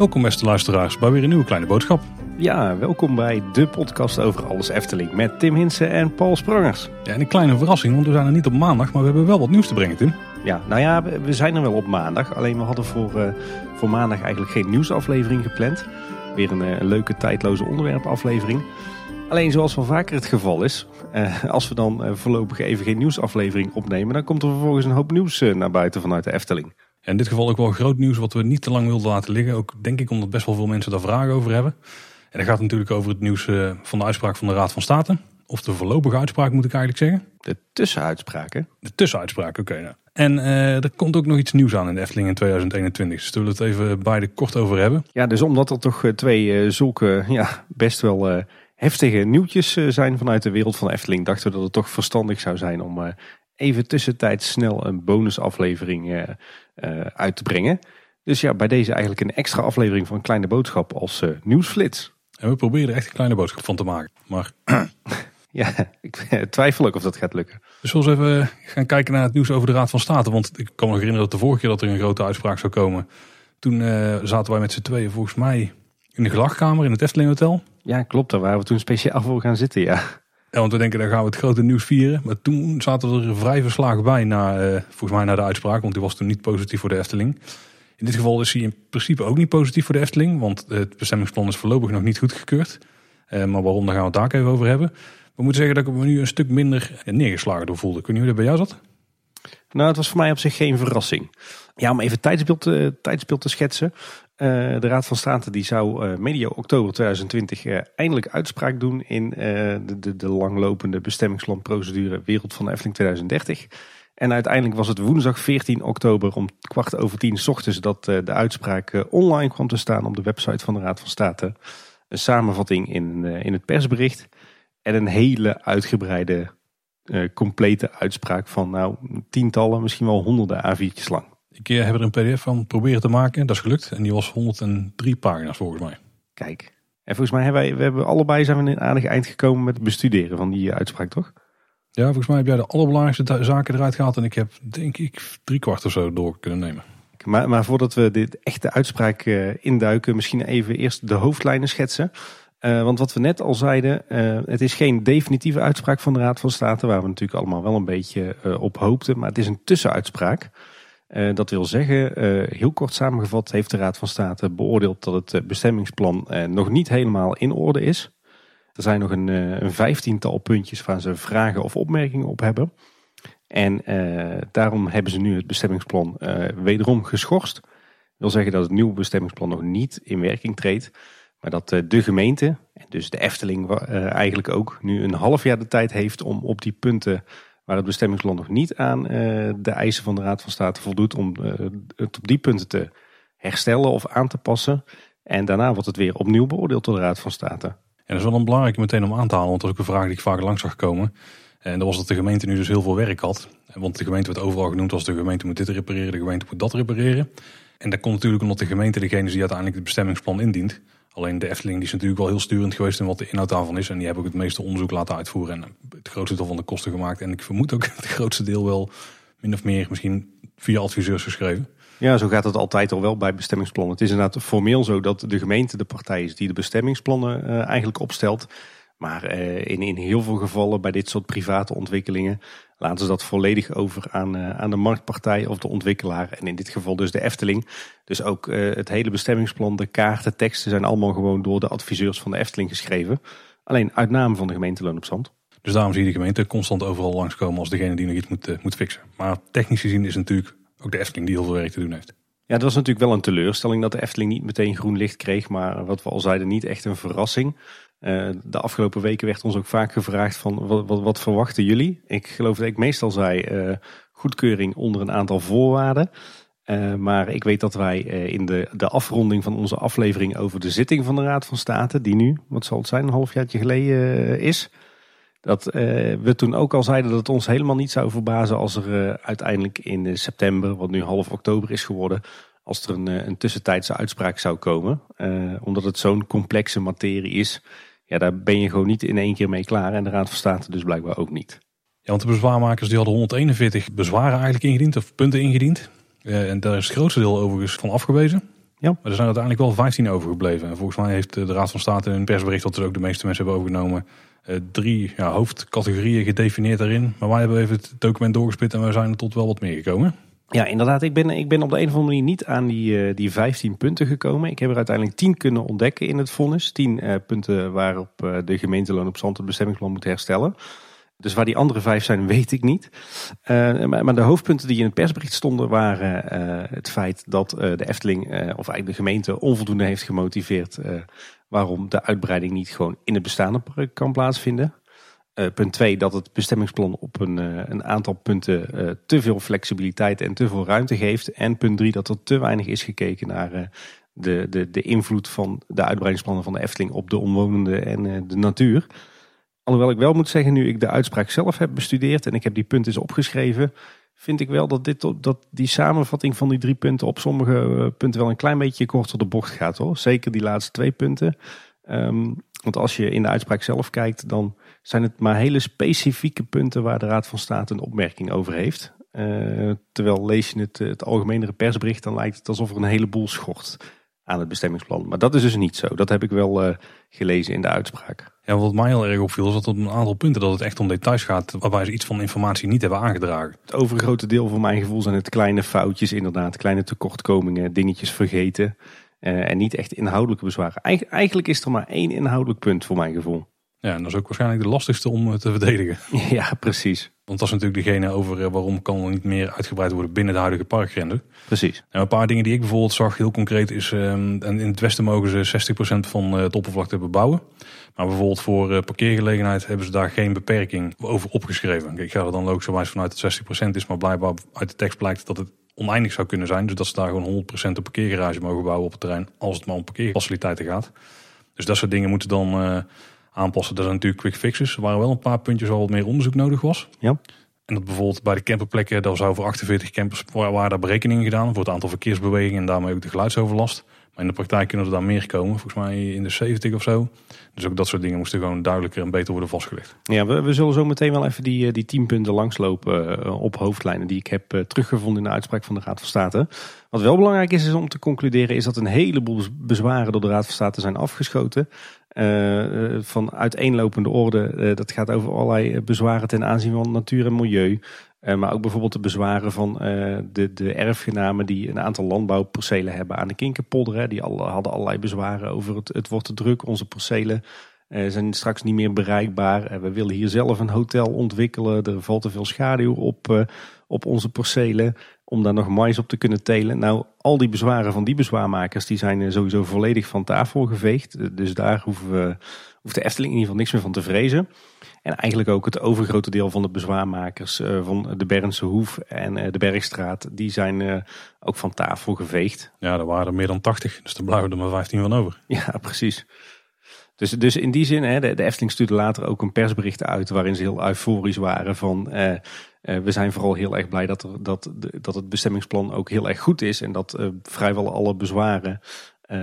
Welkom beste luisteraars bij weer een nieuwe kleine boodschap. Ja, welkom bij de podcast over alles Efteling met Tim Hinsen en Paul Sprangers. Ja, en een kleine verrassing, want we zijn er niet op maandag, maar we hebben wel wat nieuws te brengen, Tim. Ja, nou ja, we zijn er wel op maandag. Alleen we hadden voor, uh, voor maandag eigenlijk geen nieuwsaflevering gepland. Weer een, uh, leuke tijdloze onderwerpaflevering. Alleen zoals wel vaker het geval is, uh, als we dan voorlopig even geen nieuwsaflevering opnemen, dan komt er vervolgens een hoop nieuws naar buiten vanuit de Efteling. in dit geval ook wel groot nieuws wat we niet te lang wilden laten liggen. Ook denk ik omdat best wel veel mensen daar vragen over hebben. En dat gaat natuurlijk over het nieuws van de uitspraak van de Raad van State. Of de voorlopige uitspraak moet ik eigenlijk zeggen. De tussenuitspraken? De tussenuitspraak, oké. nou. En uh, er komt ook nog iets nieuws aan in de Efteling in 2021. Dus zullen we het even beide kort over hebben. Ja, dus omdat er toch twee uh, zulke ja, best wel uh, heftige nieuwtjes zijn vanuit de wereld van de Efteling, dachten we dat het toch verstandig zou zijn om even tussentijds snel een bonusaflevering uit te brengen. Dus ja, bij deze eigenlijk een extra aflevering van Kleine Boodschap als nieuwsflits. En we proberen er echt een kleine boodschap van te maken. Maar ja, ik twijfel ook of dat gaat lukken. Dus we even gaan kijken naar het nieuws over de Raad van State. Want ik kan me nog herinneren dat de vorige keer dat er een grote uitspraak zou komen. Toen uh, zaten wij met z'n tweeën volgens mij in de gelachkamer in het Efteling Hotel. Ja, klopt. Daar waren we toen speciaal voor gaan zitten, ja. Ja, want we denken, dan gaan we het grote nieuws vieren. Maar toen zaten we er vrij verslagen bij, na, uh, volgens mij, naar de uitspraak. Want die was toen niet positief voor de Efteling. In dit geval is hij in principe ook niet positief voor de Efteling. Want het bestemmingsplan is voorlopig nog niet goedgekeurd. Uh, maar waarom, daar gaan we het daar even over hebben. We moeten zeggen dat ik me nu een stuk minder neergeslagen door voelde. Kun je hoe dat bij jou zat? Nou, het was voor mij op zich geen verrassing. Ja, om even tijdsbeeld, uh, tijdsbeeld te schetsen. Uh, de Raad van State die zou uh, medio oktober 2020 eindelijk uitspraak doen in de, de, de, langlopende bestemmingsplanprocedure Wereld van de Efteling 2030. En uiteindelijk was het woensdag 14 oktober om kwart over tien ochtends dat de uitspraak online kwam te staan op de website van de Raad van State. Een samenvatting in, in het persbericht. En een hele uitgebreide, complete uitspraak van nou, tientallen, misschien wel honderden A4'tjes lang. Ik heb er een pdf van proberen te maken. Dat is gelukt. En die was 103 pagina's volgens mij. Kijk. En volgens mij hebben wij, we hebben allebei zijn we een aardig eind gekomen met het bestuderen van die uitspraak, toch? Ja, volgens mij heb jij de allerbelangrijkste zaken eruit gehaald. En ik heb denk ik drie kwart of zo door kunnen nemen. Maar, maar voordat we dit echte uitspraak uh, induiken, misschien even eerst de hoofdlijnen schetsen. Uh, want wat we net al zeiden, uh, het is geen definitieve uitspraak van de Raad van State, waar we natuurlijk allemaal wel een beetje op hoopten, maar het is een tussenuitspraak. Dat wil zeggen, heel kort samengevat, heeft de Raad van State beoordeeld dat het bestemmingsplan nog niet helemaal in orde is. Er zijn nog een, een vijftiental puntjes waar ze vragen of opmerkingen op hebben. En daarom hebben ze nu het bestemmingsplan wederom geschorst. Dat wil zeggen dat het nieuwe bestemmingsplan nog niet in werking treedt. Maar dat eh, de gemeente, en dus de Efteling eh, eigenlijk ook, nu een half jaar de tijd heeft om op die punten waar het bestemmingsplan nog niet aan eh, de eisen van de Raad van State voldoet, om het op die punten te herstellen of aan te passen. En daarna wordt het weer opnieuw beoordeeld door de Raad van State. En dat is wel een belangrijke meteen om aan te halen, want dat is ook een vraag die ik vaak langs zag komen. En dat was dat de gemeente nu dus heel veel werk had. Want de gemeente wordt overal genoemd als de gemeente moet dit repareren, de gemeente moet dat repareren. En dat komt natuurlijk omdat de gemeente degene is die uiteindelijk het bestemmingsplan indient. Alleen de Efteling is natuurlijk wel heel sturend geweest in wat de inhoud daarvan is. En die hebben ook het meeste onderzoek laten uitvoeren en het grootste deel van de kosten gemaakt. En ik vermoed ook het grootste deel wel min of meer misschien via adviseurs geschreven. Ja, zo gaat het altijd al wel bij bestemmingsplannen. Het is inderdaad formeel zo dat de gemeente de partij is die de bestemmingsplannen uh, eigenlijk opstelt. Maar uh, in, in heel veel gevallen bij dit soort private ontwikkelingen laten ze dat volledig over aan, uh, aan de marktpartij of de ontwikkelaar. En in dit geval dus de Efteling. Dus ook uh, het hele bestemmingsplan, de kaarten, teksten zijn allemaal gewoon door de adviseurs van de Efteling geschreven. Alleen uit naam van de gemeente Loon op Zand. Dus daarom zie je de gemeente constant overal langskomen als degene die nog iets moet, uh, moet fixen. Maar technisch gezien is het natuurlijk ook de Efteling die heel veel werk te doen heeft. Ja, het was natuurlijk wel een teleurstelling dat de Efteling niet meteen groen licht kreeg. Maar wat we al zeiden, niet echt een verrassing. Uh, de afgelopen weken werd ons ook vaak gevraagd van wat, wat, wat verwachten jullie? Ik geloof dat ik meestal zei goedkeuring onder een aantal voorwaarden. Uh, maar ik weet dat wij in de, de afronding van onze aflevering over de zitting van de Raad van State, die nu, wat zal het zijn, een halfjaartje geleden is. Dat we toen ook al zeiden dat het ons helemaal niet zou verbazen als er uiteindelijk in september, wat nu half oktober is geworden, als er een, een tussentijdse uitspraak zou komen. omdat het zo'n complexe materie is ja, daar ben je gewoon niet in één keer mee klaar. En de Raad van State dus blijkbaar ook niet. want de bezwaarmakers die hadden 141 bezwaren eigenlijk ingediend, of punten ingediend. Uh, en daar is het grootste deel overigens van afgewezen. Ja. Maar er zijn uiteindelijk wel 15 overgebleven. En volgens mij heeft de Raad van State in een persbericht, dat er ook de meeste mensen hebben overgenomen, uh, drie ja, hoofdcategorieën gedefinieerd daarin. Maar wij hebben even het document doorgespit en we zijn er tot wel wat meer gekomen. Ja, inderdaad. Ik ben, ik ben op de een of andere manier niet aan die, uh, die 15 punten gekomen. Ik heb er uiteindelijk 10 kunnen ontdekken in het vonnis. 10 uh, punten waarop uh, de gemeenteloon op zand het bestemmingsplan moet herstellen. Dus waar die andere vijf zijn, weet ik niet. Uh, maar, maar, de hoofdpunten die in het persbericht stonden waren uh, het feit dat uh, de Efteling, of eigenlijk de gemeente, onvoldoende heeft gemotiveerd waarom de uitbreiding niet gewoon in het bestaande park kan plaatsvinden. punt 2, dat het bestemmingsplan op een, een aantal punten te veel flexibiliteit en te veel ruimte geeft. En punt 3, dat er te weinig is gekeken naar de, de, de invloed van de uitbreidingsplannen van de Efteling op de omwonenden en de natuur. Alhoewel ik wel moet zeggen, nu ik de uitspraak zelf heb bestudeerd en ik heb die punten eens opgeschreven, vind ik wel dat, dit, dat die samenvatting van die drie punten op sommige punten wel een klein beetje korter de bocht gaat hoor. Zeker die laatste twee punten. Um, want als je in de uitspraak zelf kijkt, dan zijn het maar hele specifieke punten waar de Raad van State een opmerking over heeft. Uh, terwijl lees je het, het algemenere persbericht, dan lijkt het alsof er een heleboel schort aan het bestemmingsplan. Maar dat is dus niet zo. Dat heb ik wel gelezen in de uitspraak. Ja, wat mij heel erg opviel is dat op een aantal punten dat het echt om details gaat waarbij ze iets van informatie niet hebben aangedragen. Het overgrote deel van mijn gevoel zijn het kleine foutjes inderdaad, kleine tekortkomingen, dingetjes vergeten uh, en niet echt inhoudelijke bezwaren. Eig eigenlijk is er maar één inhoudelijk punt voor mijn gevoel. Ja, en dat is ook waarschijnlijk de lastigste om te verdedigen. Ja, precies. Want dat is natuurlijk degene over waarom kan er niet meer uitgebreid worden binnen de huidige parkgrenzen. Precies. En een paar dingen die ik bijvoorbeeld zag, heel concreet, is um, in het westen mogen ze 60% van het oppervlakte bebouwen. Maar bijvoorbeeld voor uh, parkeergelegenheid hebben ze daar geen beperking over opgeschreven. Ik ga er dan logischerwijs vanuit dat 60% is, maar blijkbaar uit de tekst blijkt dat het oneindig zou kunnen zijn. Dus dat ze daar gewoon 100% een parkeergarage mogen bouwen op het terrein als het maar om parkeerfaciliteiten gaat. Dus dat soort dingen moeten dan uh, aanpassen. Dat zijn natuurlijk quick fixes. Er waren wel een paar puntjes waar wat meer onderzoek nodig was. Ja. En dat bijvoorbeeld bij de camperplekken, daar zou voor 48 campers waren daar berekeningen gedaan voor het aantal verkeersbewegingen en daarmee ook de geluidsoverlast. Maar in de praktijk kunnen er daar meer komen, volgens mij in de 70 of zo. Dus ook dat soort dingen moesten gewoon duidelijker en beter worden vastgelegd. Ja, we, we zullen zo meteen wel even die, die 10 punten langslopen uh, op hoofdlijnen die ik heb uh, teruggevonden in de uitspraak van de Raad van State. Wat wel belangrijk is, is om te concluderen, is dat een heleboel bezwaren door de Raad van State zijn afgeschoten. Uh, van uiteenlopende orde. dat gaat over allerlei bezwaren ten aanzien van natuur en milieu. Maar ook bijvoorbeeld de bezwaren van de, de erfgenamen die een aantal landbouwpercelen hebben aan de Kinkerpolder. Hè. Die al, hadden allerlei bezwaren over het, het wordt te druk. Onze percelen zijn straks niet meer bereikbaar. we willen hier zelf een hotel ontwikkelen. Er valt te veel schaduw op, op onze percelen om daar nog mais op te kunnen telen. Nou, al die bezwaren van die bezwaarmakers die zijn sowieso volledig van tafel geveegd. Dus daar hoeven we, hoeft de Efteling in ieder geval niks meer van te vrezen. En eigenlijk ook het overgrote deel van de bezwaarmakers uh, van de Bernse Hoef en de Bergstraat, die zijn ook van tafel geveegd. Ja, er waren er meer dan 80, dus er blijven er maar 15 van over. Ja, precies. Dus, dus in die zin, hè, de, de Efteling stuurde later ook een persbericht uit waarin ze heel euforisch waren van... we zijn vooral heel erg blij dat, dat, dat het bestemmingsplan ook heel erg goed is en dat vrijwel alle bezwaren uh,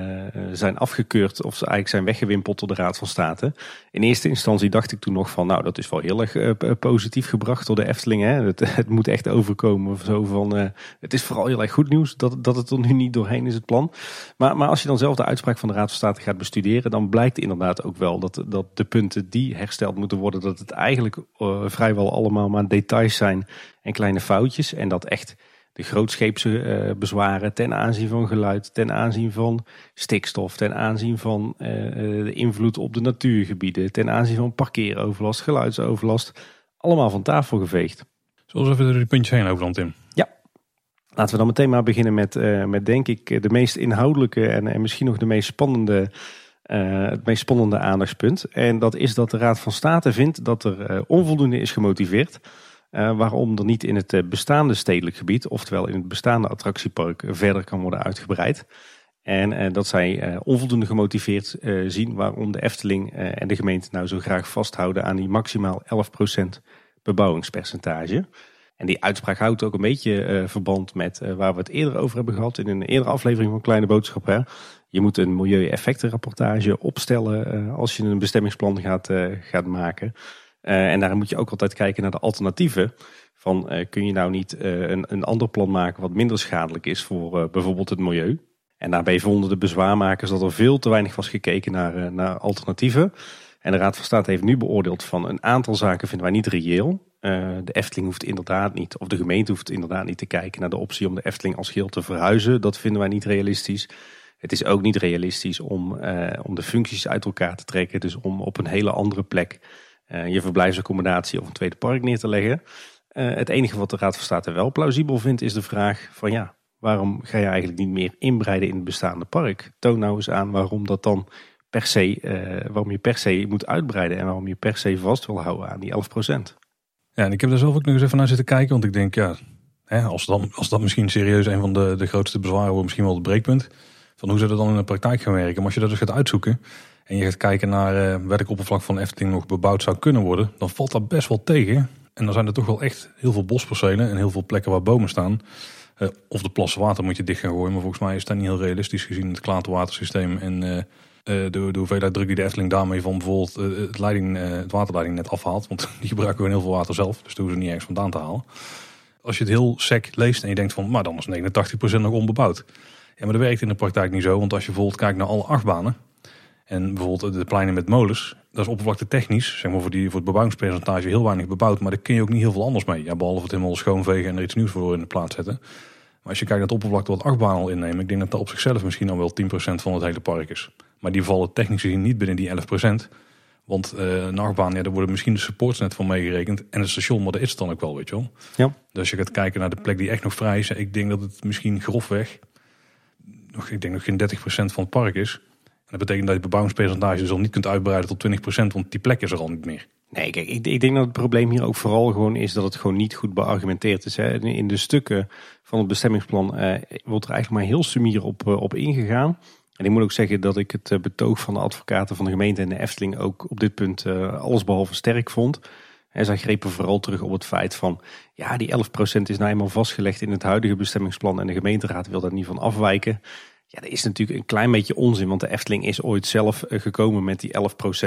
zijn afgekeurd of ze eigenlijk zijn weggewimpeld door de Raad van State. In eerste instantie dacht ik toen nog van nou dat is wel heel erg uh, positief gebracht door de Efteling. Hè? Het, het moet echt overkomen of zo van het is vooral heel erg goed nieuws dat, dat het er nu niet doorheen is het plan. Maar, maar als je dan zelf de uitspraak van de Raad van State gaat bestuderen dan blijkt inderdaad ook wel dat, dat de punten die hersteld moeten worden dat het eigenlijk vrijwel allemaal maar details zijn en kleine foutjes en dat echt de grootscheepse uh, bezwaren ten aanzien van geluid, ten aanzien van stikstof, ten aanzien van uh, de invloed op de natuurgebieden, ten aanzien van parkeeroverlast, geluidsoverlast, allemaal van tafel geveegd. We even door die puntjes heen over Tim? Ja. Laten we dan meteen maar beginnen met, uh, met denk ik de meest inhoudelijke en, en misschien nog de meest spannende, het meest spannende aandachtspunt. En dat is dat de Raad van State vindt dat er onvoldoende is gemotiveerd uh, waarom er niet in het eh, bestaande stedelijk gebied, oftewel in het bestaande attractiepark, verder kan worden uitgebreid. En uh, dat zij onvoldoende gemotiveerd zien waarom de Efteling en de gemeente nou zo graag vasthouden aan die maximaal 11% bebouwingspercentage. En die uitspraak houdt ook een beetje verband met waar we het eerder over hebben gehad in een eerdere aflevering van Kleine Boodschap. Hè. Je moet een milieueffectenrapportage opstellen als je een bestemmingsplan gaat, gaat maken. Uh, en daar moet je ook altijd kijken naar de alternatieven. Van uh, kun je nou niet uh, een, een ander plan maken wat minder schadelijk is voor bijvoorbeeld het milieu. En daarbij vonden de bezwaarmakers dat er veel te weinig was gekeken naar, naar alternatieven. En de Raad van State heeft nu beoordeeld van een aantal zaken vinden wij niet reëel. de Efteling hoeft inderdaad niet, of de gemeente hoeft inderdaad niet te kijken naar de optie om de Efteling als geheel te verhuizen. Dat vinden wij niet realistisch. Het is ook niet realistisch om, om de functies uit elkaar te trekken. Dus om op een hele andere plek je verblijfsaccommodatie of een tweede park neer te leggen. Uh, het enige wat de Raad van State wel plausibel vindt is de vraag van ja, waarom ga je eigenlijk niet meer inbreiden in het bestaande park? Toon nou eens aan waarom dat dan per se, uh, waarom je per se moet uitbreiden en waarom je per se vast wil houden aan die 11%. Ja, en ik heb daar zelf ook nog eens even naar zitten kijken, want ik denk ja, hè, als, dan, als dat misschien serieus een van de, de grootste bezwaren wordt, misschien wel het breekpunt. Van hoe zou dat dan in de praktijk gaan werken? Maar als je dat dus gaat uitzoeken, en je gaat kijken naar uh, welk oppervlak van Efteling nog bebouwd zou kunnen worden, dan valt dat best wel tegen. En dan zijn er toch wel echt heel veel bospercelen en heel veel plekken waar bomen staan. Uh, of de plassen water moet je dicht gaan gooien, maar volgens mij is dat niet heel realistisch gezien het klaterwatersysteem en uh, de, hoeveelheid druk die de Efteling daarmee van bijvoorbeeld het, leiding, het waterleiding net afhaalt. Want die gebruiken gewoon heel veel water zelf, dus daar hoeven ze niet ergens vandaan te halen. Als je het heel sec leest en je denkt van, maar dan is 89% nog onbebouwd. Ja, maar dat werkt in de praktijk niet zo, want als je bijvoorbeeld kijkt naar alle achtbanen, en bijvoorbeeld de pleinen met molens, dat is oppervlakte technisch, zeg maar voor, die, voor het bebouwingspercentage heel weinig bebouwd. Maar daar kun je ook niet heel veel anders mee. Ja, behalve het helemaal schoonvegen en er iets nieuws voor in de plaats zetten. Maar als je kijkt naar het oppervlakte wat achtbaan al innemen, ik denk dat dat op zichzelf misschien al wel 10% van het hele park is. Maar die vallen technisch gezien niet binnen die 11%. Want uh, een achtbaan, ja, daar worden misschien de supports net van meegerekend. En het station, maar dat is het dan ook wel, weet je wel. Ja. Dus als je gaat kijken naar de plek die echt nog vrij is, ik denk dat het misschien grofweg, ik denk nog geen 30% van het park is dat betekent dat je bebouwingspercentage dus al niet kunt uitbreiden tot 20%, want die plek is er al niet meer. Nee, ik, ik, denk dat het probleem hier ook vooral gewoon is dat het gewoon niet goed beargumenteerd is. Hè. In de stukken van het bestemmingsplan eh, wordt er eigenlijk maar heel sumier op, eh, op ingegaan. En ik moet ook zeggen dat ik het eh, betoog van de advocaten van de gemeente en de Efteling ook op dit punt uh, allesbehalve sterk vond. En zij grepen vooral terug op het feit van, ja, die 11% is nou eenmaal vastgelegd in het huidige bestemmingsplan en de gemeenteraad wil daar niet van afwijken. Ja, dat is natuurlijk een klein beetje onzin, want de Efteling is ooit zelf eh, gekomen met die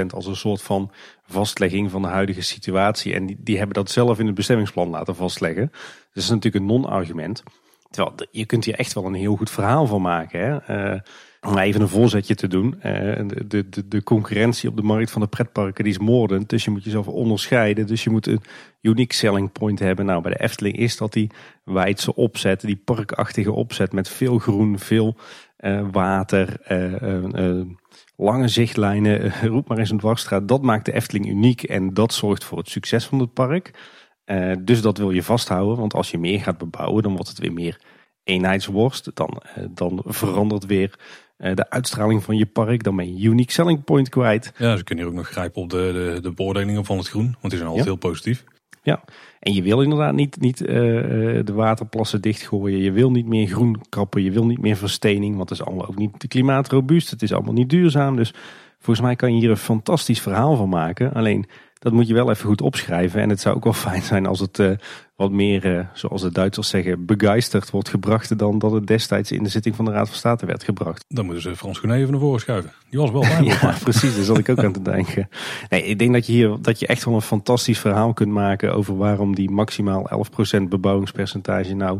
11% als een soort van vastlegging van de huidige situatie. En die, die hebben dat zelf in het bestemmingsplan laten vastleggen. Dus dat is natuurlijk een non-argument. Terwijl je kunt hier echt wel een heel goed verhaal van maken. Hè? Uh, om even een voorzetje te doen. Uh, de, de, de concurrentie op de markt van de pretparken die is moordend. Dus je moet jezelf onderscheiden. Dus je moet een unique selling point hebben. Nou, bij de Efteling is dat die wijdse opzet, die parkachtige opzet met veel groen, veel uh, water, uh, lange zichtlijnen, roep maar eens een dwarsstraat. Dat maakt de Efteling uniek en dat zorgt voor het succes van het park. dus dat wil je vasthouden, want als je meer gaat bebouwen, dan wordt het weer meer eenheidsworst. Dan, dan verandert weer de uitstraling van je park. Dan ben je unique selling point kwijt. Ja, ze kunnen hier ook nog grijpen op de, de, de beoordelingen van het groen, want die zijn altijd heel positief. Ja, en je wil inderdaad niet, niet uh, de waterplassen dichtgooien. Je wil niet meer groen kappen. Je wil niet meer verstening. Want dat is allemaal ook niet klimaatrobuust. Het is allemaal niet duurzaam. Dus volgens mij kan je hier een fantastisch verhaal van maken. Alleen dat moet je wel even goed opschrijven. En het zou ook wel fijn zijn als het uh, wat meer, uh, zoals de Duitsers zeggen, begeisterd wordt gebracht. dan dat het destijds in de zitting van de Raad van State werd gebracht. Dan moeten ze Frans Gené even naar voren schuiven. Die was wel bij. ja, precies. Daar zat ik ook aan te denken. Nee, ik denk dat je hier dat je echt wel een fantastisch verhaal kunt maken over waarom die maximaal 11% bebouwingspercentage nou,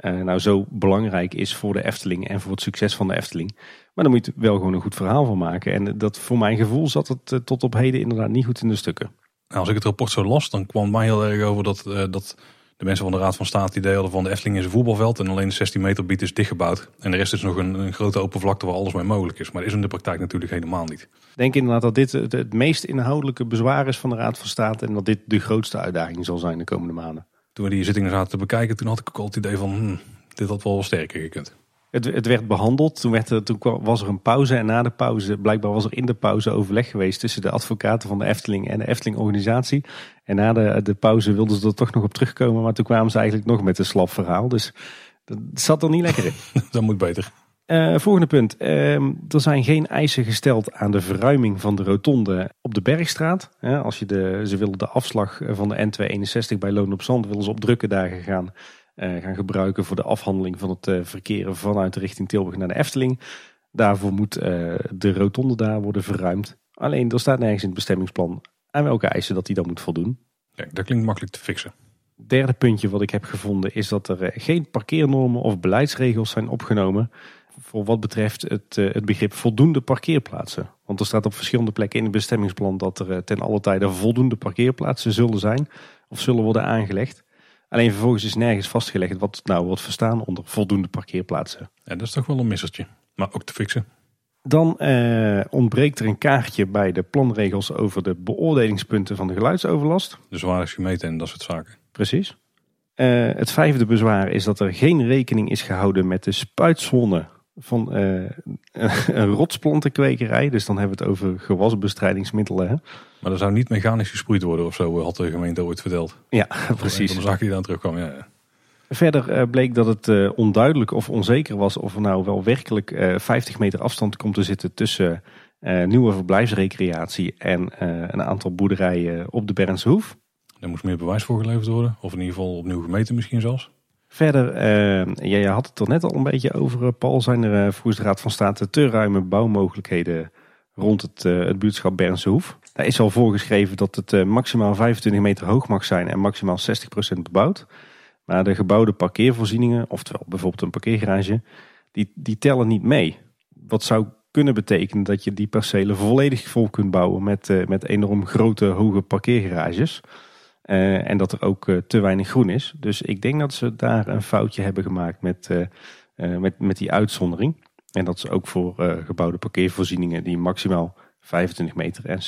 uh, nou zo belangrijk is voor de Efteling en voor het succes van de Efteling. Maar dan moet je wel gewoon een goed verhaal van maken. En dat voor mijn gevoel zat het tot op heden inderdaad niet goed in de stukken. Nou, als ik het rapport zo las, dan kwam mij heel erg over dat, dat de mensen van de Raad van State die hadden van de Efteling is een voetbalveld en alleen de 16 meter bied is dichtgebouwd. En de rest is nog een, een grote open vlakte waar alles mee mogelijk is. Maar dat is in de praktijk natuurlijk helemaal niet. Ik denk inderdaad dat dit het, het meest inhoudelijke bezwaar is van de Raad van State en dat dit de grootste uitdaging zal zijn de komende maanden. Toen we die zittingen zaten te bekijken, toen had ik ook al het idee van hm, dit had wel sterker gekund. Het, het werd behandeld, toen, werd er, toen was er een pauze en na de pauze, blijkbaar was er in de pauze overleg geweest tussen de advocaten van de Efteling en de Efteling-organisatie. En na de, de pauze wilden ze er toch nog op terugkomen, maar toen kwamen ze eigenlijk nog met een slap verhaal. Dus dat zat er niet lekker in. dat moet beter. Uh, volgende punt. Uh, er zijn geen eisen gesteld aan de verruiming van de rotonde op de Bergstraat. Uh, als je de, ze willen de afslag van de N261 bij Loon op Zand willen ze op drukke dagen gaan gaan gebruiken voor de afhandeling van het uh, verkeer vanuit de richting Tilburg naar de Efteling. Daarvoor moet uh, de rotonde daar worden verruimd. Alleen er staat nergens in het bestemmingsplan aan welke eisen dat hij dan moet voldoen. Kijk, dat klinkt makkelijk te fixen. Derde puntje wat ik heb gevonden is dat er eh, geen parkeernormen of beleidsregels zijn opgenomen voor wat betreft het, eh, het begrip voldoende parkeerplaatsen. Want er staat op verschillende plekken in het bestemmingsplan dat er eh, ten alle tijde voldoende parkeerplaatsen zullen zijn of zullen worden aangelegd. Alleen vervolgens is nergens vastgelegd wat nou wordt verstaan onder voldoende parkeerplaatsen. Ja, dat is toch wel een missertje. Maar ook te fixen. Dan eh, ontbreekt er een kaartje bij de planregels over de beoordelingspunten van de geluidsoverlast. De zwaar is gemeten en dat soort zaken. Precies. Eh, het vijfde bezwaar is dat er geen rekening is gehouden met de spuitzone van uh, een rotsplantenkwekerij. Dus dan hebben we het over gewasbestrijdingsmiddelen. Hè? Maar er zou niet mechanisch gesproeid worden of zo, had de gemeente ooit verteld. Ja, precies. De zaken die dan terugkwam, ja. ja. Verder uh, bleek dat het uh, onduidelijk of onzeker was of er nou wel werkelijk 50 meter afstand komt te zitten tussen nieuwe verblijfsrecreatie en een aantal boerderijen op de Bernshoef. Er moest meer bewijs voor geleverd worden, of in ieder geval opnieuw gemeten misschien zelfs. Verder, uh, je had het er net al een beetje over, eh, Paul. Zijn er volgens de Raad van State te ruime bouwmogelijkheden rond het, uh, het buurtschap Bernsehoef? Daar is al voorgeschreven dat het maximaal 25 meter hoog mag zijn en maximaal 60% bebouwd. Maar de gebouwde parkeervoorzieningen, oftewel bijvoorbeeld een parkeergarage, die, die tellen niet mee. Wat zou kunnen betekenen dat je die percelen volledig vol kunt bouwen met, met enorm grote hoge parkeergarages. Uh, en dat er ook te weinig groen is. Dus ik denk dat ze daar een foutje hebben gemaakt met, met, met die uitzondering. En dat ze ook voor gebouwde parkeervoorzieningen die maximaal 25 meter en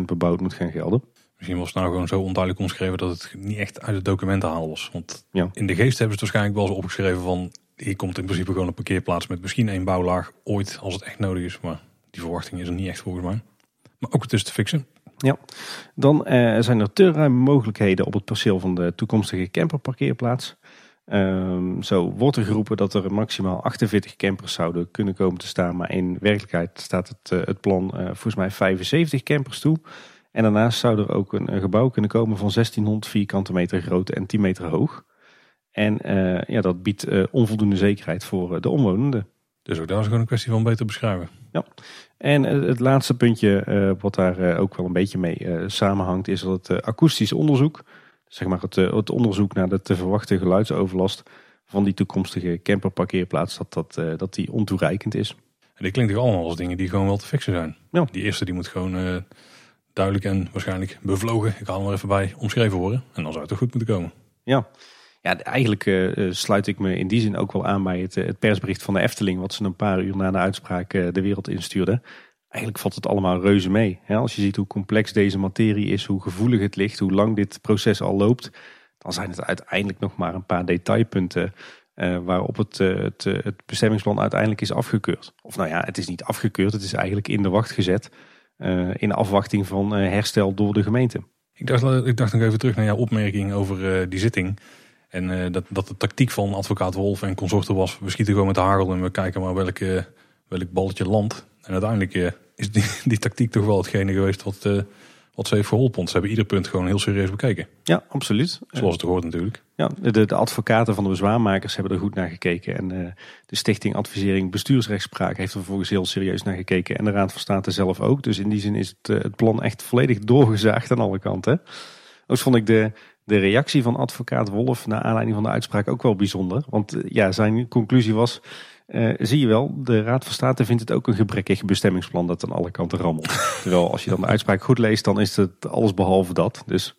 60% bebouwd moet gaan gelden. Misschien was het nou gewoon zo onduidelijk omschreven dat het niet echt uit het document te halen was. Want ja. in de geest hebben ze waarschijnlijk wel eens opgeschreven van hier komt in principe gewoon een parkeerplaats met misschien één bouwlaag ooit als het echt nodig is. Maar die verwachting is er niet echt volgens mij. Maar ook het is te fixen. Ja, dan uh, zijn er te ruime mogelijkheden op het perceel van de toekomstige camperparkeerplaats. Um, zo wordt er geroepen dat er maximaal 48 campers zouden kunnen komen te staan. Maar in werkelijkheid staat het, uh, het plan uh, volgens mij 75 campers toe. En daarnaast zou er ook een, een, gebouw kunnen komen van 1600 vierkante meter groot en 10 meter hoog. En ja, dat biedt onvoldoende zekerheid voor de omwonenden. Dus ook daar is gewoon een kwestie van beter beschrijven. Ja, en het laatste puntje wat daar ook wel een beetje mee samenhangt is dat het akoestisch onderzoek, zeg maar het, het, onderzoek naar de te verwachte geluidsoverlast van die toekomstige camperparkeerplaats, dat, dat, dat die ontoereikend is. En dit klinkt toch allemaal als dingen die gewoon wel te fixen zijn. Ja. Die eerste die moet gewoon duidelijk en waarschijnlijk bevlogen, ik haal hem er even bij, omschreven worden. En dan zou het toch goed moeten komen. Ja, ja, eigenlijk uh, sluit ik me in die zin ook wel aan bij het, het, persbericht van de Efteling, wat ze een paar uur na de uitspraak uh, de wereld instuurde. Eigenlijk valt het allemaal reuze mee. Als je ziet hoe complex deze materie is, hoe gevoelig het ligt, hoe lang dit proces al loopt, dan zijn het uiteindelijk nog maar een paar detailpunten uh, waarop het, het, het, bestemmingsplan uiteindelijk is afgekeurd. Of nou ja, het is niet afgekeurd, het is eigenlijk in de wacht gezet in afwachting van herstel door de gemeente. Ik dacht, ik dacht nog even terug naar jouw opmerking over die zitting. En dat, dat de tactiek van advocaat Wolf en consorten was, we schieten gewoon met de hagel en we kijken maar welke, welk balletje landt. En uiteindelijk uh, is die, die tactiek toch wel hetgene geweest wat, uh, wat ze heeft geholpen. Want ze hebben ieder punt gewoon heel serieus bekeken. Ja, absoluut. Zoals het hoort natuurlijk. Ja, de, de advocaten van de bezwaarmakers hebben er goed naar gekeken. En de Stichting Advisering Bestuursrechtspraak heeft er vervolgens heel serieus naar gekeken. En de Raad van State zelf ook. Dus in die zin is het, het plan echt volledig doorgezaagd aan alle kanten. Ook vond ik de, de reactie van advocaat Wolf naar aanleiding van de uitspraak ook wel bijzonder. Want eh, ja, zijn conclusie was, uh, zie je wel, de Raad van State vindt het ook een gebrekkig bestemmingsplan dat aan alle kanten rammelt. Terwijl als je dan de uitspraak goed leest, dan is het alles behalve dat. Dus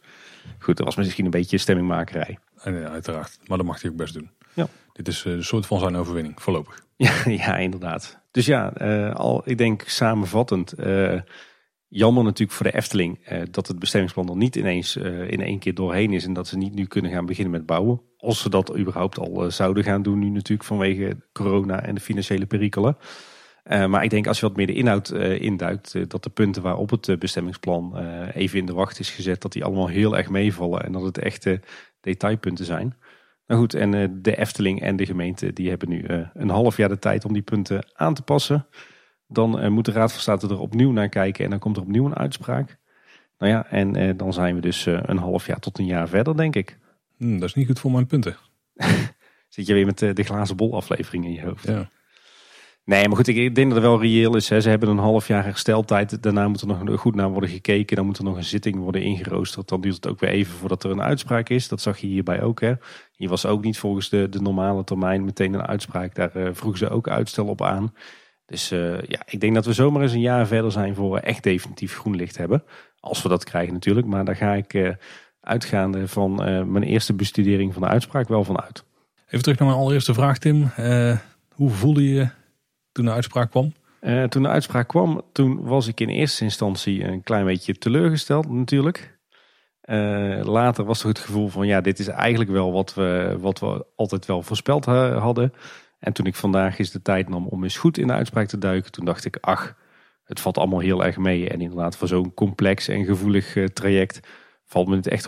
goed, er was misschien een beetje stemmingmakerij. Ja, uiteraard, maar dat mag hij ook best doen. Ja. Dit is een soort van zijn overwinning, voorlopig. Ja, ja inderdaad. Dus ja, uh, al, ik denk samenvattend... Uh, Jammer natuurlijk voor de Efteling eh, dat het bestemmingsplan er niet ineens eh, in één keer doorheen is en dat ze niet nu kunnen gaan beginnen met bouwen. Als ze dat überhaupt al eh, zouden gaan doen nu natuurlijk vanwege corona en de financiële perikelen. Uh, maar ik denk als je wat meer de inhoud uh, induikt, dat de punten waarop het bestemmingsplan even in de wacht is gezet, dat die allemaal heel erg meevallen en dat het echte detailpunten zijn. Nou goed, en de Efteling en de gemeente die hebben nu een half jaar de tijd om die punten aan te passen. Dan uh, moet de Raad van State er opnieuw naar kijken en dan komt er opnieuw een uitspraak. Nou ja, en uh, dan zijn we dus uh, een half jaar tot een jaar verder, denk ik. Hmm, dat is niet goed voor mijn punten. Zit je weer met de glazen bol aflevering in je hoofd. Ja. Nee, maar goed, ik denk dat het wel reëel is. Hè. Ze hebben een half jaar hersteltijd. Daarna moet er nog goed naar worden gekeken. Dan moet er nog een zitting worden ingeroosterd. Dan duurt het ook weer even voordat er een uitspraak is. Dat zag je hierbij ook. Hè. Hier was ook niet volgens de, de normale termijn meteen een uitspraak. Daar uh, vroegen ze ook uitstel op aan. Dus uh, ja, ik denk dat we zomaar eens een jaar verder zijn voor we echt definitief groen licht hebben. Als we dat krijgen natuurlijk. Maar daar ga ik uh, uitgaande van mijn eerste bestudering van de uitspraak wel van uit. Even terug naar mijn allereerste vraag Tim. hoe voelde je toen de uitspraak kwam? Toen de uitspraak kwam, toen was ik in eerste instantie een klein beetje teleurgesteld natuurlijk. Later was er het gevoel van ja, dit is eigenlijk wel wat we, wat we altijd wel voorspeld hadden. En toen ik vandaag eens de tijd nam om eens goed in de uitspraak te duiken, toen dacht ik ach, het valt allemaal heel erg mee. En inderdaad voor zo'n complex en gevoelig uh, traject valt me het echt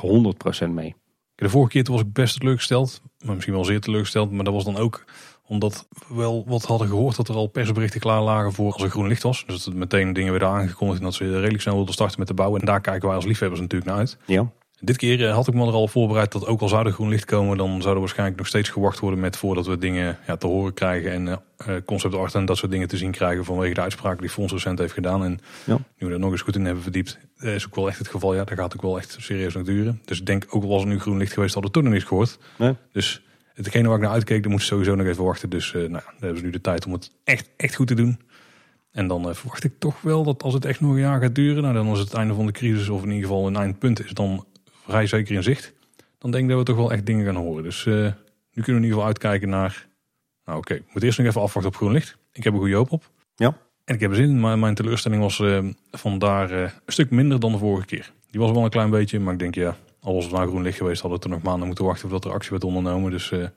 100% mee. De vorige keer was ik best teleurgesteld, maar misschien wel zeer teleurgesteld. Maar dat was dan ook omdat we wel wat hadden gehoord dat er al persberichten klaar lagen voor als er groen licht was. Dus dat meteen dingen werden aangekondigd dat ze redelijk snel wilden starten met de bouw. En daar kijken wij als liefhebbers natuurlijk naar uit. Ja. Dit keer eh, had ik me er al voorbereid dat ook al zou er groen licht komen, dan zou er waarschijnlijk nog steeds gewacht worden met voordat we dingen ja, te horen krijgen en uh, concept art en dat soort dingen te zien krijgen vanwege de uitspraak die Fonds recent heeft gedaan. En ja. nu we er nog eens goed in hebben verdiept, is ook wel echt het geval. Ja, dat gaat ook wel echt serieus nog duren. Dus ik denk ook al was er nu groen licht geweest, hadden we toen nog niet gehoord. Nee. Dus hetgene waar ik naar uitkeek, daar moest sowieso nog even wachten. Dus uh, nou, dan hebben ze nu de tijd om het echt, echt goed te doen. En dan uh, verwacht ik toch wel dat als het echt nog een jaar gaat duren, nou, dan is het einde van de crisis of in ieder geval een eindpunt is dan vrij zeker in zicht. Dan denk ik dat we toch wel echt dingen gaan horen. Dus uh, nu kunnen we in ieder geval uitkijken naar, nou oké, okay, moet eerst nog even afwachten op groen licht. Ik heb een goede hoop op. Ja. En ik heb er zin in, maar mijn teleurstelling was vandaar een stuk minder dan de vorige keer. Die was wel een klein beetje, maar ik denk ja, al was het nou groen licht geweest, hadden we er nog maanden moeten wachten voordat er actie werd ondernomen. Dus uh,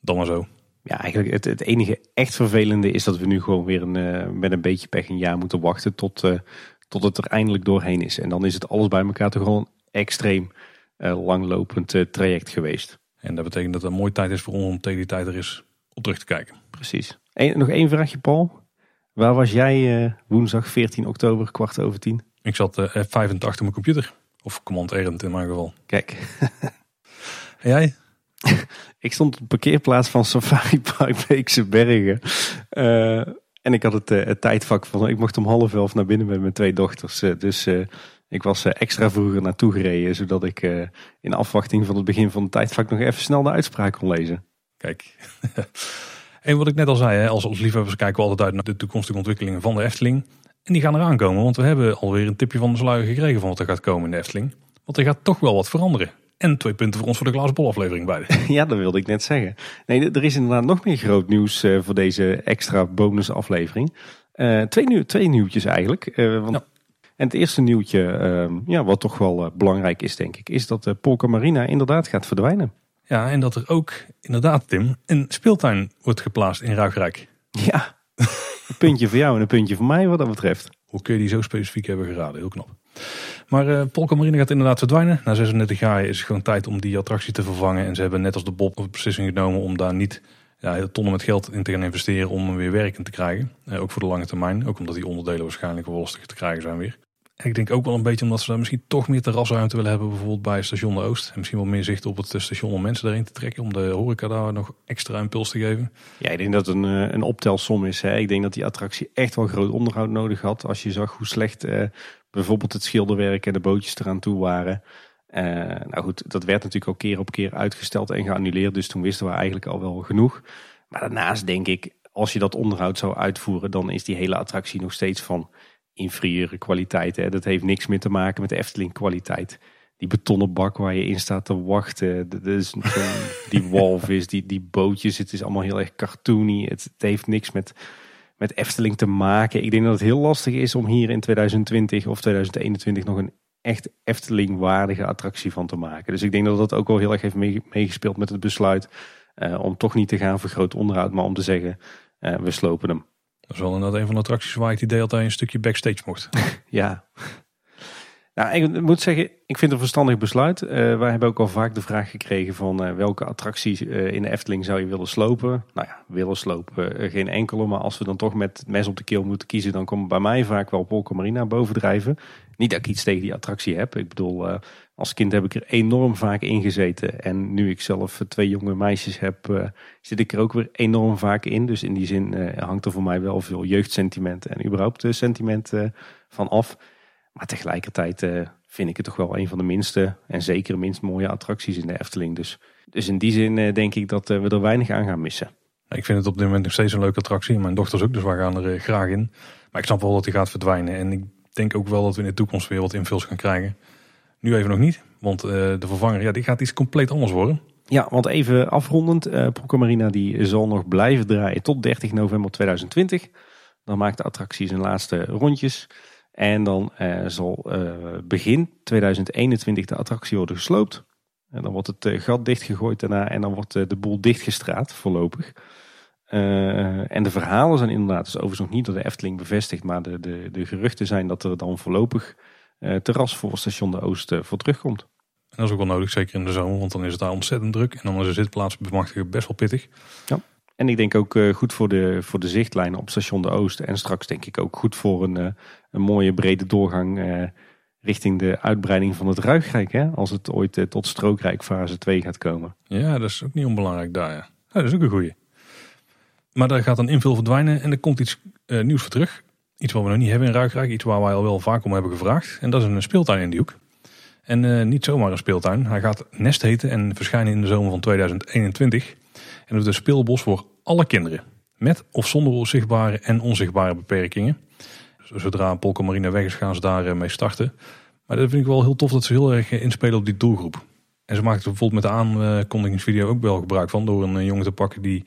dan maar zo. Ja, eigenlijk het, het, enige echt vervelende is dat we nu gewoon weer een, uh, met een beetje pech een jaar moeten wachten tot, uh, tot het er eindelijk doorheen is. En dan is het alles bij elkaar toch gewoon extreem langlopend traject geweest. En dat betekent dat het een mooie tijd is voor ons om tegen die tijd er is op terug te kijken. Precies. Eén, nog één vraagje Paul. Waar was jij woensdag 14 oktober kwart over tien? Ik zat F85 op mijn computer. Of Command Erend in mijn geval. Kijk. en jij? ik stond op de parkeerplaats van Safari Park Beekse Bergen. Uh, en ik had het, uh, het, tijdvak van, ik mocht om half elf naar binnen met mijn twee dochters. Uh, dus ik was extra vroeger naartoe gereden, zodat ik in afwachting van het begin van het tijdvak nog even snel de uitspraak kon lezen. Kijk. en wat ik net al zei, hè, als, als liefhebbers kijken we altijd uit naar de toekomstige ontwikkelingen van de Efteling. En die gaan eraan komen, want we hebben alweer een tipje van de sluier gekregen van wat er gaat komen in de Efteling. Want er gaat toch wel wat veranderen. En twee punten voor ons voor de glazen aflevering bij. Ja, dat wilde ik net zeggen. Nee, er is inderdaad nog meer groot nieuws eh, voor deze extra bonusaflevering. Uh, twee, nieuw, twee nieuwtjes eigenlijk. Uh, want... En het eerste nieuwtje, ehm, ja, wat toch wel belangrijk is denk ik, is dat de Polka Marina inderdaad gaat verdwijnen. Ja, en dat er ook inderdaad, Tim, een speeltuin wordt geplaatst in Ruigrijk. Ja, een puntje voor jou en een puntje voor mij wat dat betreft. Hoe kun je die zo specifiek hebben geraden? Heel knap. Maar uh, Polka Marine gaat inderdaad verdwijnen. Na 36 jaar is het gewoon tijd om die attractie te vervangen. En ze hebben net als de Bob de beslissing genomen om daar niet ja, tonnen met geld in te gaan investeren om hem weer werkend te krijgen. Uh, ook voor de lange termijn. Ook omdat die onderdelen waarschijnlijk wel lastig te krijgen zijn weer. Ik denk ook wel een beetje omdat ze daar misschien toch meer terrasruimte willen hebben. Bijvoorbeeld bij station de Oost. En misschien wel meer zicht op het station om mensen erin te trekken. Om de horeca daar nog extra impuls te geven. Ja, ik denk dat het een, eh, een optelsom is. Hè. Ik denk dat die attractie echt wel groot onderhoud nodig had. Als je zag hoe slecht eh, bijvoorbeeld het schilderwerk en de bootjes eraan toe waren. Uh, nou goed, dat werd natuurlijk al keer op keer uitgesteld en geannuleerd. Dus toen wisten we eigenlijk al wel genoeg. Maar daarnaast denk ik, als je dat onderhoud zou uitvoeren, dan is die hele attractie nog steeds van inferieure kwaliteit. Hè. Dat heeft niks meer te maken met de Efteling kwaliteit. Die betonnen bak waar je in staat te wachten. is die walvis, die, die bootjes. Het is allemaal heel erg cartoony. Het, het, heeft niks met, met Efteling te maken. Ik denk dat het heel lastig is om hier in 2020 of 2021 nog een echt Efteling waardige attractie van te maken. Dus ik denk dat dat ook wel heel erg heeft meegespeeld met het besluit. Uh, om toch niet te gaan voor groot onderhoud, maar om te zeggen, uh, we slopen hem. Dat is wel inderdaad een van de attracties waar ik het idee een stukje backstage mocht. ja. Nou, ik moet zeggen, ik vind het een verstandig besluit. Uh, wij hebben ook al vaak de vraag gekregen van uh, welke attracties uh, in de Efteling zou je willen slopen. Nou ja, willen slopen, geen enkele. Maar als we dan toch met mes op de keel moeten kiezen, dan komt bij mij vaak wel Polka Marina bovendrijven. Niet dat ik iets tegen die attractie heb. Ik bedoel, Als kind heb ik er enorm vaak in gezeten. En nu ik zelf twee jonge meisjes heb, zit ik er ook weer enorm vaak in. Dus in die zin hangt er voor mij wel veel jeugdsentiment en überhaupt sentiment van af. Maar tegelijkertijd vind ik het toch wel een van de minste en zeker minst mooie attracties in de Efteling. Dus, dus in die zin denk ik dat we er weinig aan gaan missen. Ik vind het op dit moment nog steeds een leuke attractie. Mijn dochters ook, dus wij gaan er graag in. Maar ik snap wel dat hij gaat verdwijnen. En ik denk ook wel dat we in de toekomst weer wat invuls gaan krijgen. Nu even nog niet, want uh, de vervanger ja, die gaat iets compleet anders worden. Ja, want even afrondend. Uh, Marina die zal nog blijven draaien tot 30 november 2020. Dan maakt de attractie zijn laatste rondjes. En dan uh, zal begin 2021 de attractie worden gesloopt. En dan wordt het gat dichtgegooid daarna en dan wordt de boel dichtgestraat voorlopig. En de verhalen zijn inderdaad, dus overigens nog niet door de Efteling bevestigd, maar de, de, de geruchten zijn dat er dan voorlopig terras voor station de Oost uh, voor terugkomt. En dat is ook wel nodig, zeker in de zomer, want dan is het daar ontzettend druk. En dan is de zitplaats bemachtigen best wel pittig. Ja. En ik denk ook goed voor de, voor de zichtlijnen op station de Oost. En straks denk ik ook goed voor een, een mooie brede doorgang richting de uitbreiding van het Ruigrijk. Hè? Als het ooit tot Strookrijk fase 2 gaat komen. Ja, dat is ook niet onbelangrijk daar. Ja. ja dat is ook een goeie. Maar daar gaat een invul verdwijnen en er komt iets nieuws voor terug. Iets wat we nog niet hebben in Ruigrijk. Iets waar wij al wel vaak om hebben gevraagd. En dat is een speeltuin in hoek. En uh, niet zomaar een speeltuin. Hij gaat Nest heten en verschijnen in de zomer van 2021. En het is een speelbos voor alle kinderen. Met of zonder zichtbare en onzichtbare beperkingen. Zodra Polka Marina weg is gaan ze daar mee starten. Maar dat vind ik wel heel tof dat ze heel erg inspelen op die doelgroep. En ze maakten bijvoorbeeld met de aankondigingsvideo ook wel gebruik van. Door een jongen te pakken die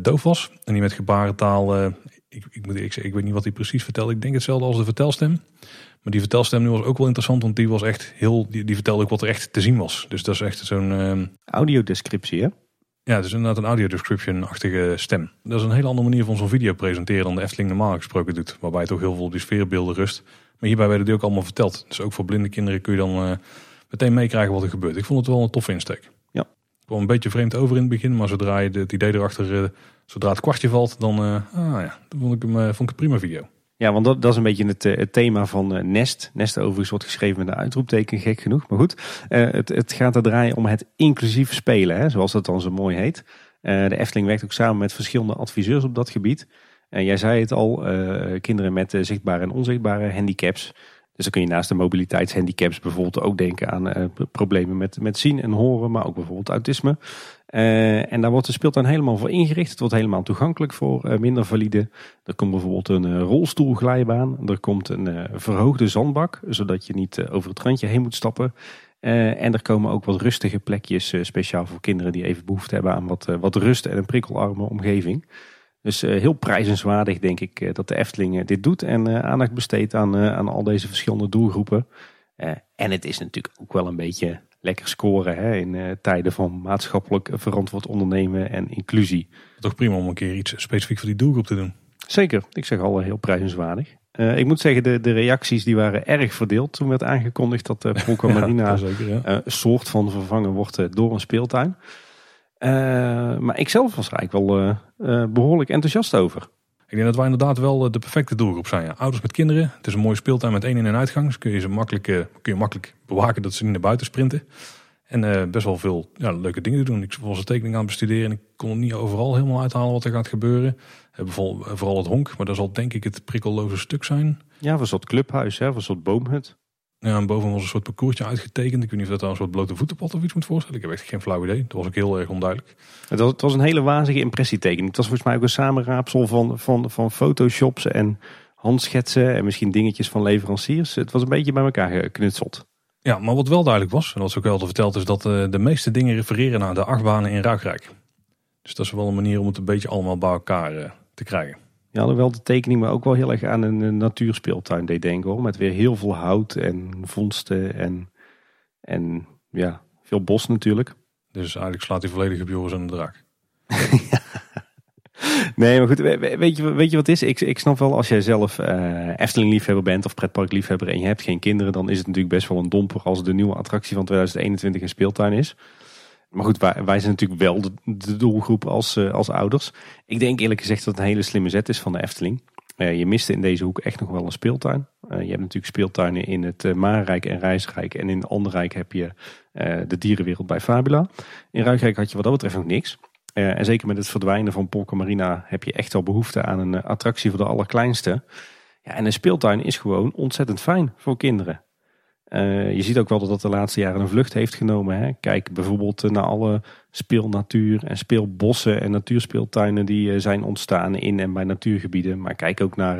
doof was. En die met gebarentaal, ik, ik, moet, ik, ik weet niet wat hij precies vertelde. Ik denk hetzelfde als de vertelstem. Maar die vertelstem nu was ook wel interessant, want die was echt heel, die, die vertelde ook wat er echt te zien was. Dus dat is echt zo'n... Uh, Audiodescriptie hè? Ja, het is inderdaad een audiodescription-achtige stem. Dat is een hele andere manier van zo'n video presenteren dan de Efteling normaal gesproken doet. Waarbij toch heel veel op die sfeerbeelden rust. Maar hierbij werden die ook allemaal verteld. Dus ook voor blinde kinderen kun je dan meteen meekrijgen wat er gebeurt. Ik vond het wel een toffe insteek kwam een beetje vreemd over in het begin, maar zodra je het idee erachter, uh, zodra het kwartje valt, dan, uh, ah, ja, vond, ik hem, uh, vond ik een prima video. Ja, want dat, dat is een beetje het, het thema van Nest. Nest overigens wordt geschreven met een uitroepteken, gek genoeg. Maar goed, het, het gaat er draaien om het inclusief spelen, hè, zoals dat dan zo mooi heet. de Efteling werkt ook samen met verschillende adviseurs op dat gebied. En jij zei het al, kinderen met zichtbare en onzichtbare handicaps dus dan kun je naast de mobiliteitshandicaps bijvoorbeeld ook denken aan uh, problemen met, met zien en horen, maar ook bijvoorbeeld autisme. Uh, en daar wordt de speeltuin helemaal voor ingericht. Het wordt helemaal toegankelijk voor uh, minder valide. Er komt bijvoorbeeld een rolstoelglijbaan. Er komt een verhoogde zandbak, zodat je niet over het randje heen moet stappen. en er komen ook wat rustige plekjes, speciaal voor kinderen die even behoefte hebben aan wat, wat rust en een prikkelarme omgeving. Dus uh, heel prijzenswaardig denk ik uh, dat de Efteling uh, dit doet en aandacht besteedt aan, aan al deze verschillende doelgroepen. en het is natuurlijk ook wel een beetje lekker scoren hè, in tijden van maatschappelijk verantwoord ondernemen en inclusie. Toch prima om een keer iets specifiek voor die doelgroep te doen. Zeker, ik zeg al heel prijzenswaardig. ik moet zeggen, de, de reacties die waren erg verdeeld toen werd aangekondigd dat uh, Polka Marina ja, een soort van vervangen wordt door een speeltuin. Uh, maar ik zelf was er eigenlijk wel uh, uh, behoorlijk enthousiast over. Ik denk dat wij inderdaad wel de perfecte doelgroep zijn. Ja. Ouders met kinderen. Het is een mooie speeltuin met één in- en uitgang. Dus kun je ze makkelijk, kun je makkelijk bewaken dat ze niet naar buiten sprinten. En best wel veel ja, leuke dingen doen. Ik was een tekening aan het bestuderen en ik kon er niet overal helemaal uithalen wat er gaat gebeuren. Vooral het honk, maar dat zal denk ik het prikkelloze stuk zijn. Ja, een soort clubhuis, hè, een soort boomhut. Ja, en boven was een soort parcoursje uitgetekend. Ik weet niet of dat dan een soort blote voetenpad of iets moet voorstellen. Ik heb echt geen flauw idee. Dat was ook heel erg onduidelijk. Het was, het was een hele wazige impressietekening. Het was volgens mij ook een samenraapsel van, van, van photoshops en handschetsen en misschien dingetjes van leveranciers. Het was een beetje bij elkaar geknutseld. Ja, maar wat wel duidelijk was, en wat ze ook wel verteld, is dat uh, de meeste dingen refereren naar de achtbanen in Ruigrijk. Dus dat is wel een manier om het een beetje allemaal bij elkaar uh, te krijgen. Ja, wel de tekening maar ook wel heel erg aan een, natuurspeeltuin deed denken hoor. Met weer heel veel hout en vondsten en, en ja, veel bos natuurlijk. Dus eigenlijk slaat hij volledig op Joris aan de draak. Nee, maar goed, weet je, weet je wat het is? Ik, ik snap wel als jij zelf uh, Efteling-liefhebber bent of pretpark-liefhebber en je hebt geen kinderen, dan is het natuurlijk best wel een domper als de nieuwe attractie van 2021 een speeltuin is. Maar goed, wij, zijn natuurlijk wel de, doelgroep als, uh, als ouders. Ik denk eerlijk gezegd dat het een hele slimme zet is van de Efteling. Uh, je miste in deze hoek echt nog wel een speeltuin. je hebt natuurlijk speeltuinen in het uh, en Rijsrijk. En in Anderrijk heb je de dierenwereld bij Fabula. In Ruigrijk had je wat dat betreft nog niks. en zeker met het verdwijnen van Polka Marina heb je echt wel behoefte aan een attractie voor de allerkleinste. Ja, en een speeltuin is gewoon ontzettend fijn voor kinderen. Uh, je ziet ook wel dat dat de laatste jaren een vlucht heeft genomen. Hè? Kijk bijvoorbeeld naar alle speelnatuur en speelbossen en natuurspeeltuinen die uh, zijn ontstaan in en bij natuurgebieden. Maar kijk ook naar,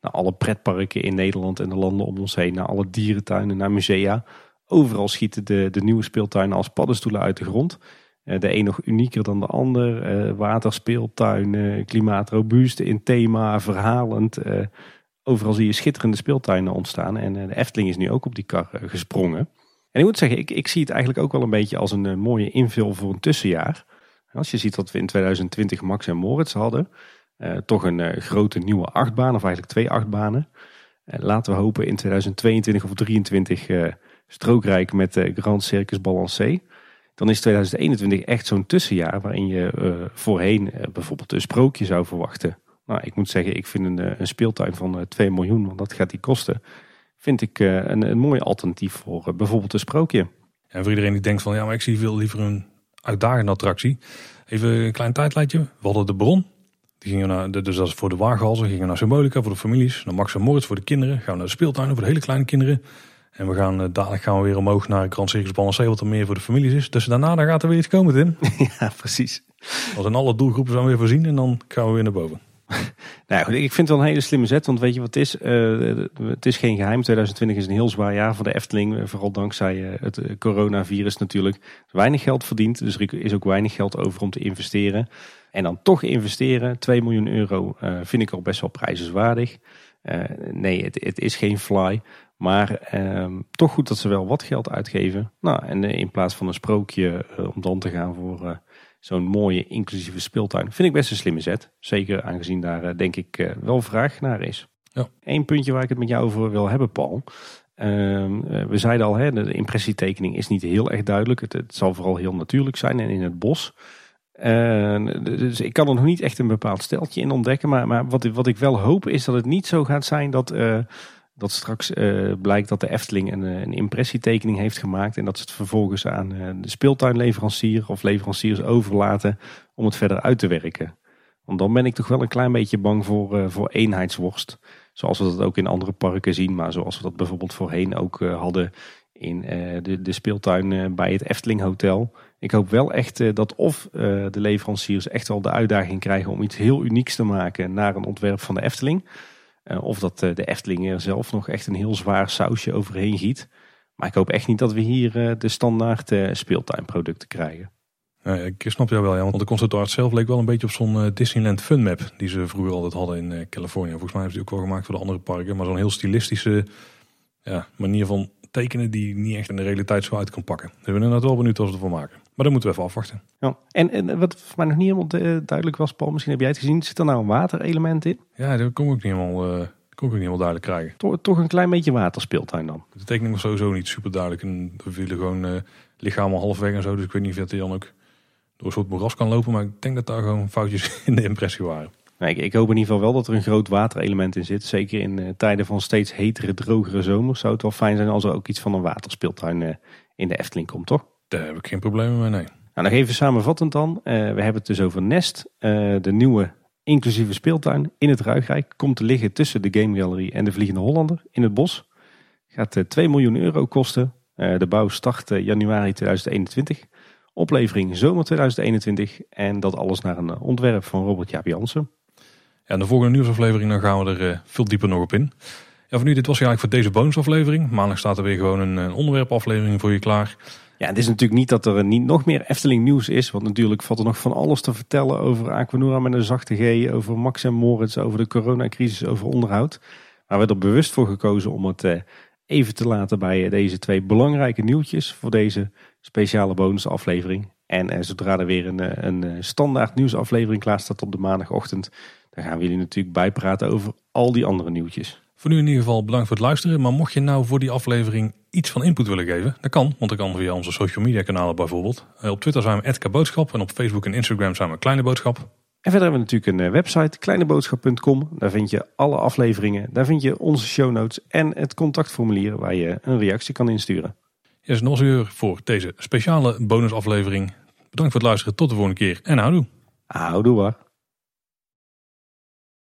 naar alle pretparken in Nederland en de landen om ons heen. Naar alle dierentuinen, naar musea. Overal schieten de, de nieuwe speeltuinen als paddenstoelen uit de grond. de een nog unieker dan de ander. waterspeeltuin, klimaatrobuust, in thema, verhalend overal zie je schitterende speeltuinen ontstaan. En eh, de Efteling is nu ook op die kar eh, gesprongen. En ik moet zeggen, ik, ik zie het eigenlijk ook wel een beetje als een eh, mooie invul voor een tussenjaar. Als je ziet dat we in 2020 Max en Moritz hadden. toch een grote nieuwe achtbaan, of eigenlijk twee achtbanen. laten we hopen in 2022 of 2023 strookrijk met Grand Circus Balancé. Dan is 2021 echt zo'n tussenjaar waarin je voorheen bijvoorbeeld een sprookje zou verwachten. Nou, ik moet zeggen, ik vind een, eh, een speeltuin van 2 eh, miljoen, want dat gaat die kosten, vind ik eh, een, een mooi alternatief voor bijvoorbeeld een sprookje. En voor iedereen die denkt van ja, maar ik zie veel liever een uitdagende attractie. Even een klein tijdlijntje. We hadden de bron. Die gingen naar, dus dat is voor de waaghalzen, gingen naar Symbolica voor de families. Naar Max en Moritz voor de kinderen. Gaan we naar de speeltuinen voor de hele kleine kinderen. En we gaan dadelijk gaan we weer omhoog naar Grand Circus Balancé, wat er meer voor de families is. Dus daarna dan gaat er weer iets komen, Tim. Ja, precies. Als in alle doelgroepen zijn weer voorzien en dan gaan we weer naar boven. nou, ik vind het wel een hele slimme zet. Want weet je wat het is? Uh, het is geen geheim. 2020 is een heel zwaar jaar voor de Efteling. Eh, vooral dankzij uh, het coronavirus natuurlijk. Weinig geld verdiend. Dus er is ook weinig geld over om te investeren. En dan toch investeren. 2 miljoen euro vind ik al best wel prijzenswaardig. nee, het, het, is geen fly. Maar ehm, toch goed dat ze wel wat geld uitgeven. Nou, en in plaats van een sprookje om dan te gaan voor zo'n mooie inclusieve speeltuin. Vind ik best een slimme zet. Zeker aangezien daar eh, denk ik eh, wel vraag naar is. Ja. Eén puntje waar ik het met jou over wil hebben, Paul. Ehm, eh, we zeiden al, hè, de impressietekening is niet heel erg duidelijk. Het, het zal vooral heel natuurlijk zijn en in het bos. dus ik kan er nog niet echt een bepaald steltje in ontdekken. Maar, maar wat, wat ik wel hoop is dat het niet zo gaat zijn dat dat straks uh, blijkt dat de Efteling een, eh, een, impressietekening heeft gemaakt. En dat ze het vervolgens aan uh, de speeltuinleverancier of leveranciers overlaten om het verder uit te werken. Want dan ben ik toch wel een klein beetje bang voor, voor eenheidsworst. Zoals we dat ook in andere parken zien. Maar zoals we dat bijvoorbeeld voorheen ook hadden in de, de speeltuin bij het Efteling Hotel. Ik hoop wel echt dat of de leveranciers echt wel de uitdaging krijgen om iets heel unieks te maken naar een ontwerp van de Efteling. Eh, of dat eh, de Efteling er zelf nog echt een heel zwaar sausje overheen giet. Maar ik hoop echt niet dat we hier eh, de standaard speeltuinproducten krijgen. Ja, ik snap jou wel, ja, want de concept zelf leek wel een beetje op zo'n Disneyland Fun Map die ze vroeger altijd hadden in Californië. Volgens mij hebben ze die ook wel gemaakt voor de andere parken, maar zo'n heel stilistische ja, manier van tekenen die niet echt in de realiteit zo uit kan pakken. Dus ik ben inderdaad wel benieuwd wat ze ervan maken. Maar dan moeten we even afwachten. Ja. En, en wat voor mij nog niet helemaal duidelijk was, Paul, misschien heb jij het gezien, zit er nou een waterelement in? Ja, dat kon ik niet helemaal, uh, kon ik niet helemaal duidelijk krijgen. Toch, toch een klein beetje waterspeeltuin dan? De tekening was sowieso niet super duidelijk. En we vielen gewoon uh, lichaam al halfweg en zo. Dus ik weet niet of dat hij dan ook door een soort moeras kan lopen. Maar ik denk dat daar gewoon foutjes in de impressie waren. Nee, ik, ik, hoop in ieder geval wel dat er een groot waterelement in zit. Zeker in uh, tijden van steeds hetere, drogere zomers zou het wel fijn zijn als er ook iets van een waterspeeltuin in de Efteling komt, toch? Daar heb ik geen problemen mee, nee. Nou, nog even samenvattend dan. Uh, we hebben het dus over Nest, uh, de nieuwe inclusieve speeltuin in het Ruigrijk. Komt te liggen tussen de Game Gallery en de Vliegende Hollander in het bos. Gaat uh, 2 miljoen euro kosten. de bouw start januari 2021. Oplevering zomer 2021. En dat alles naar een ontwerp van Robert Jaap Jansen. Ja, de volgende nieuwsaflevering dan gaan we er veel dieper nog op in. Ja, voor nu, dit was eigenlijk voor deze bonusaflevering. Maandag staat er weer gewoon een onderwerpaflevering voor je klaar. Ja, het is natuurlijk niet dat er niet nog meer Efteling nieuws is. Want natuurlijk valt er nog van alles te vertellen over Aquanura met een zachte G. Over Max en Moritz, over de coronacrisis, over onderhoud. Maar we hebben er bewust voor gekozen om het eh, even te laten bij eh, deze twee belangrijke nieuwtjes. Voor deze speciale bonusaflevering. En eh, zodra er weer een, een standaard nieuwsaflevering klaar staat op de maandagochtend. Dan gaan we jullie natuurlijk bijpraten over al die andere nieuwtjes. Voor nu in ieder geval bedankt voor het luisteren. Maar mocht je nou voor die aflevering iets van input willen geven, dat kan. Want dat kan via onze social media kanalen bijvoorbeeld. Eh, op Twitter zijn we @kaboodschap en op Facebook en Instagram zijn we Kleine Boodschap. En verder hebben we natuurlijk een eh, website, kleineboodschap.com. Daar vind je alle afleveringen. Daar vind je onze show notes en het contactformulier waar je een reactie kan insturen. Yes, nog uur voor deze speciale bonusaflevering. Bedankt voor het luisteren. Tot de volgende keer en houdoe. Houdoe waar.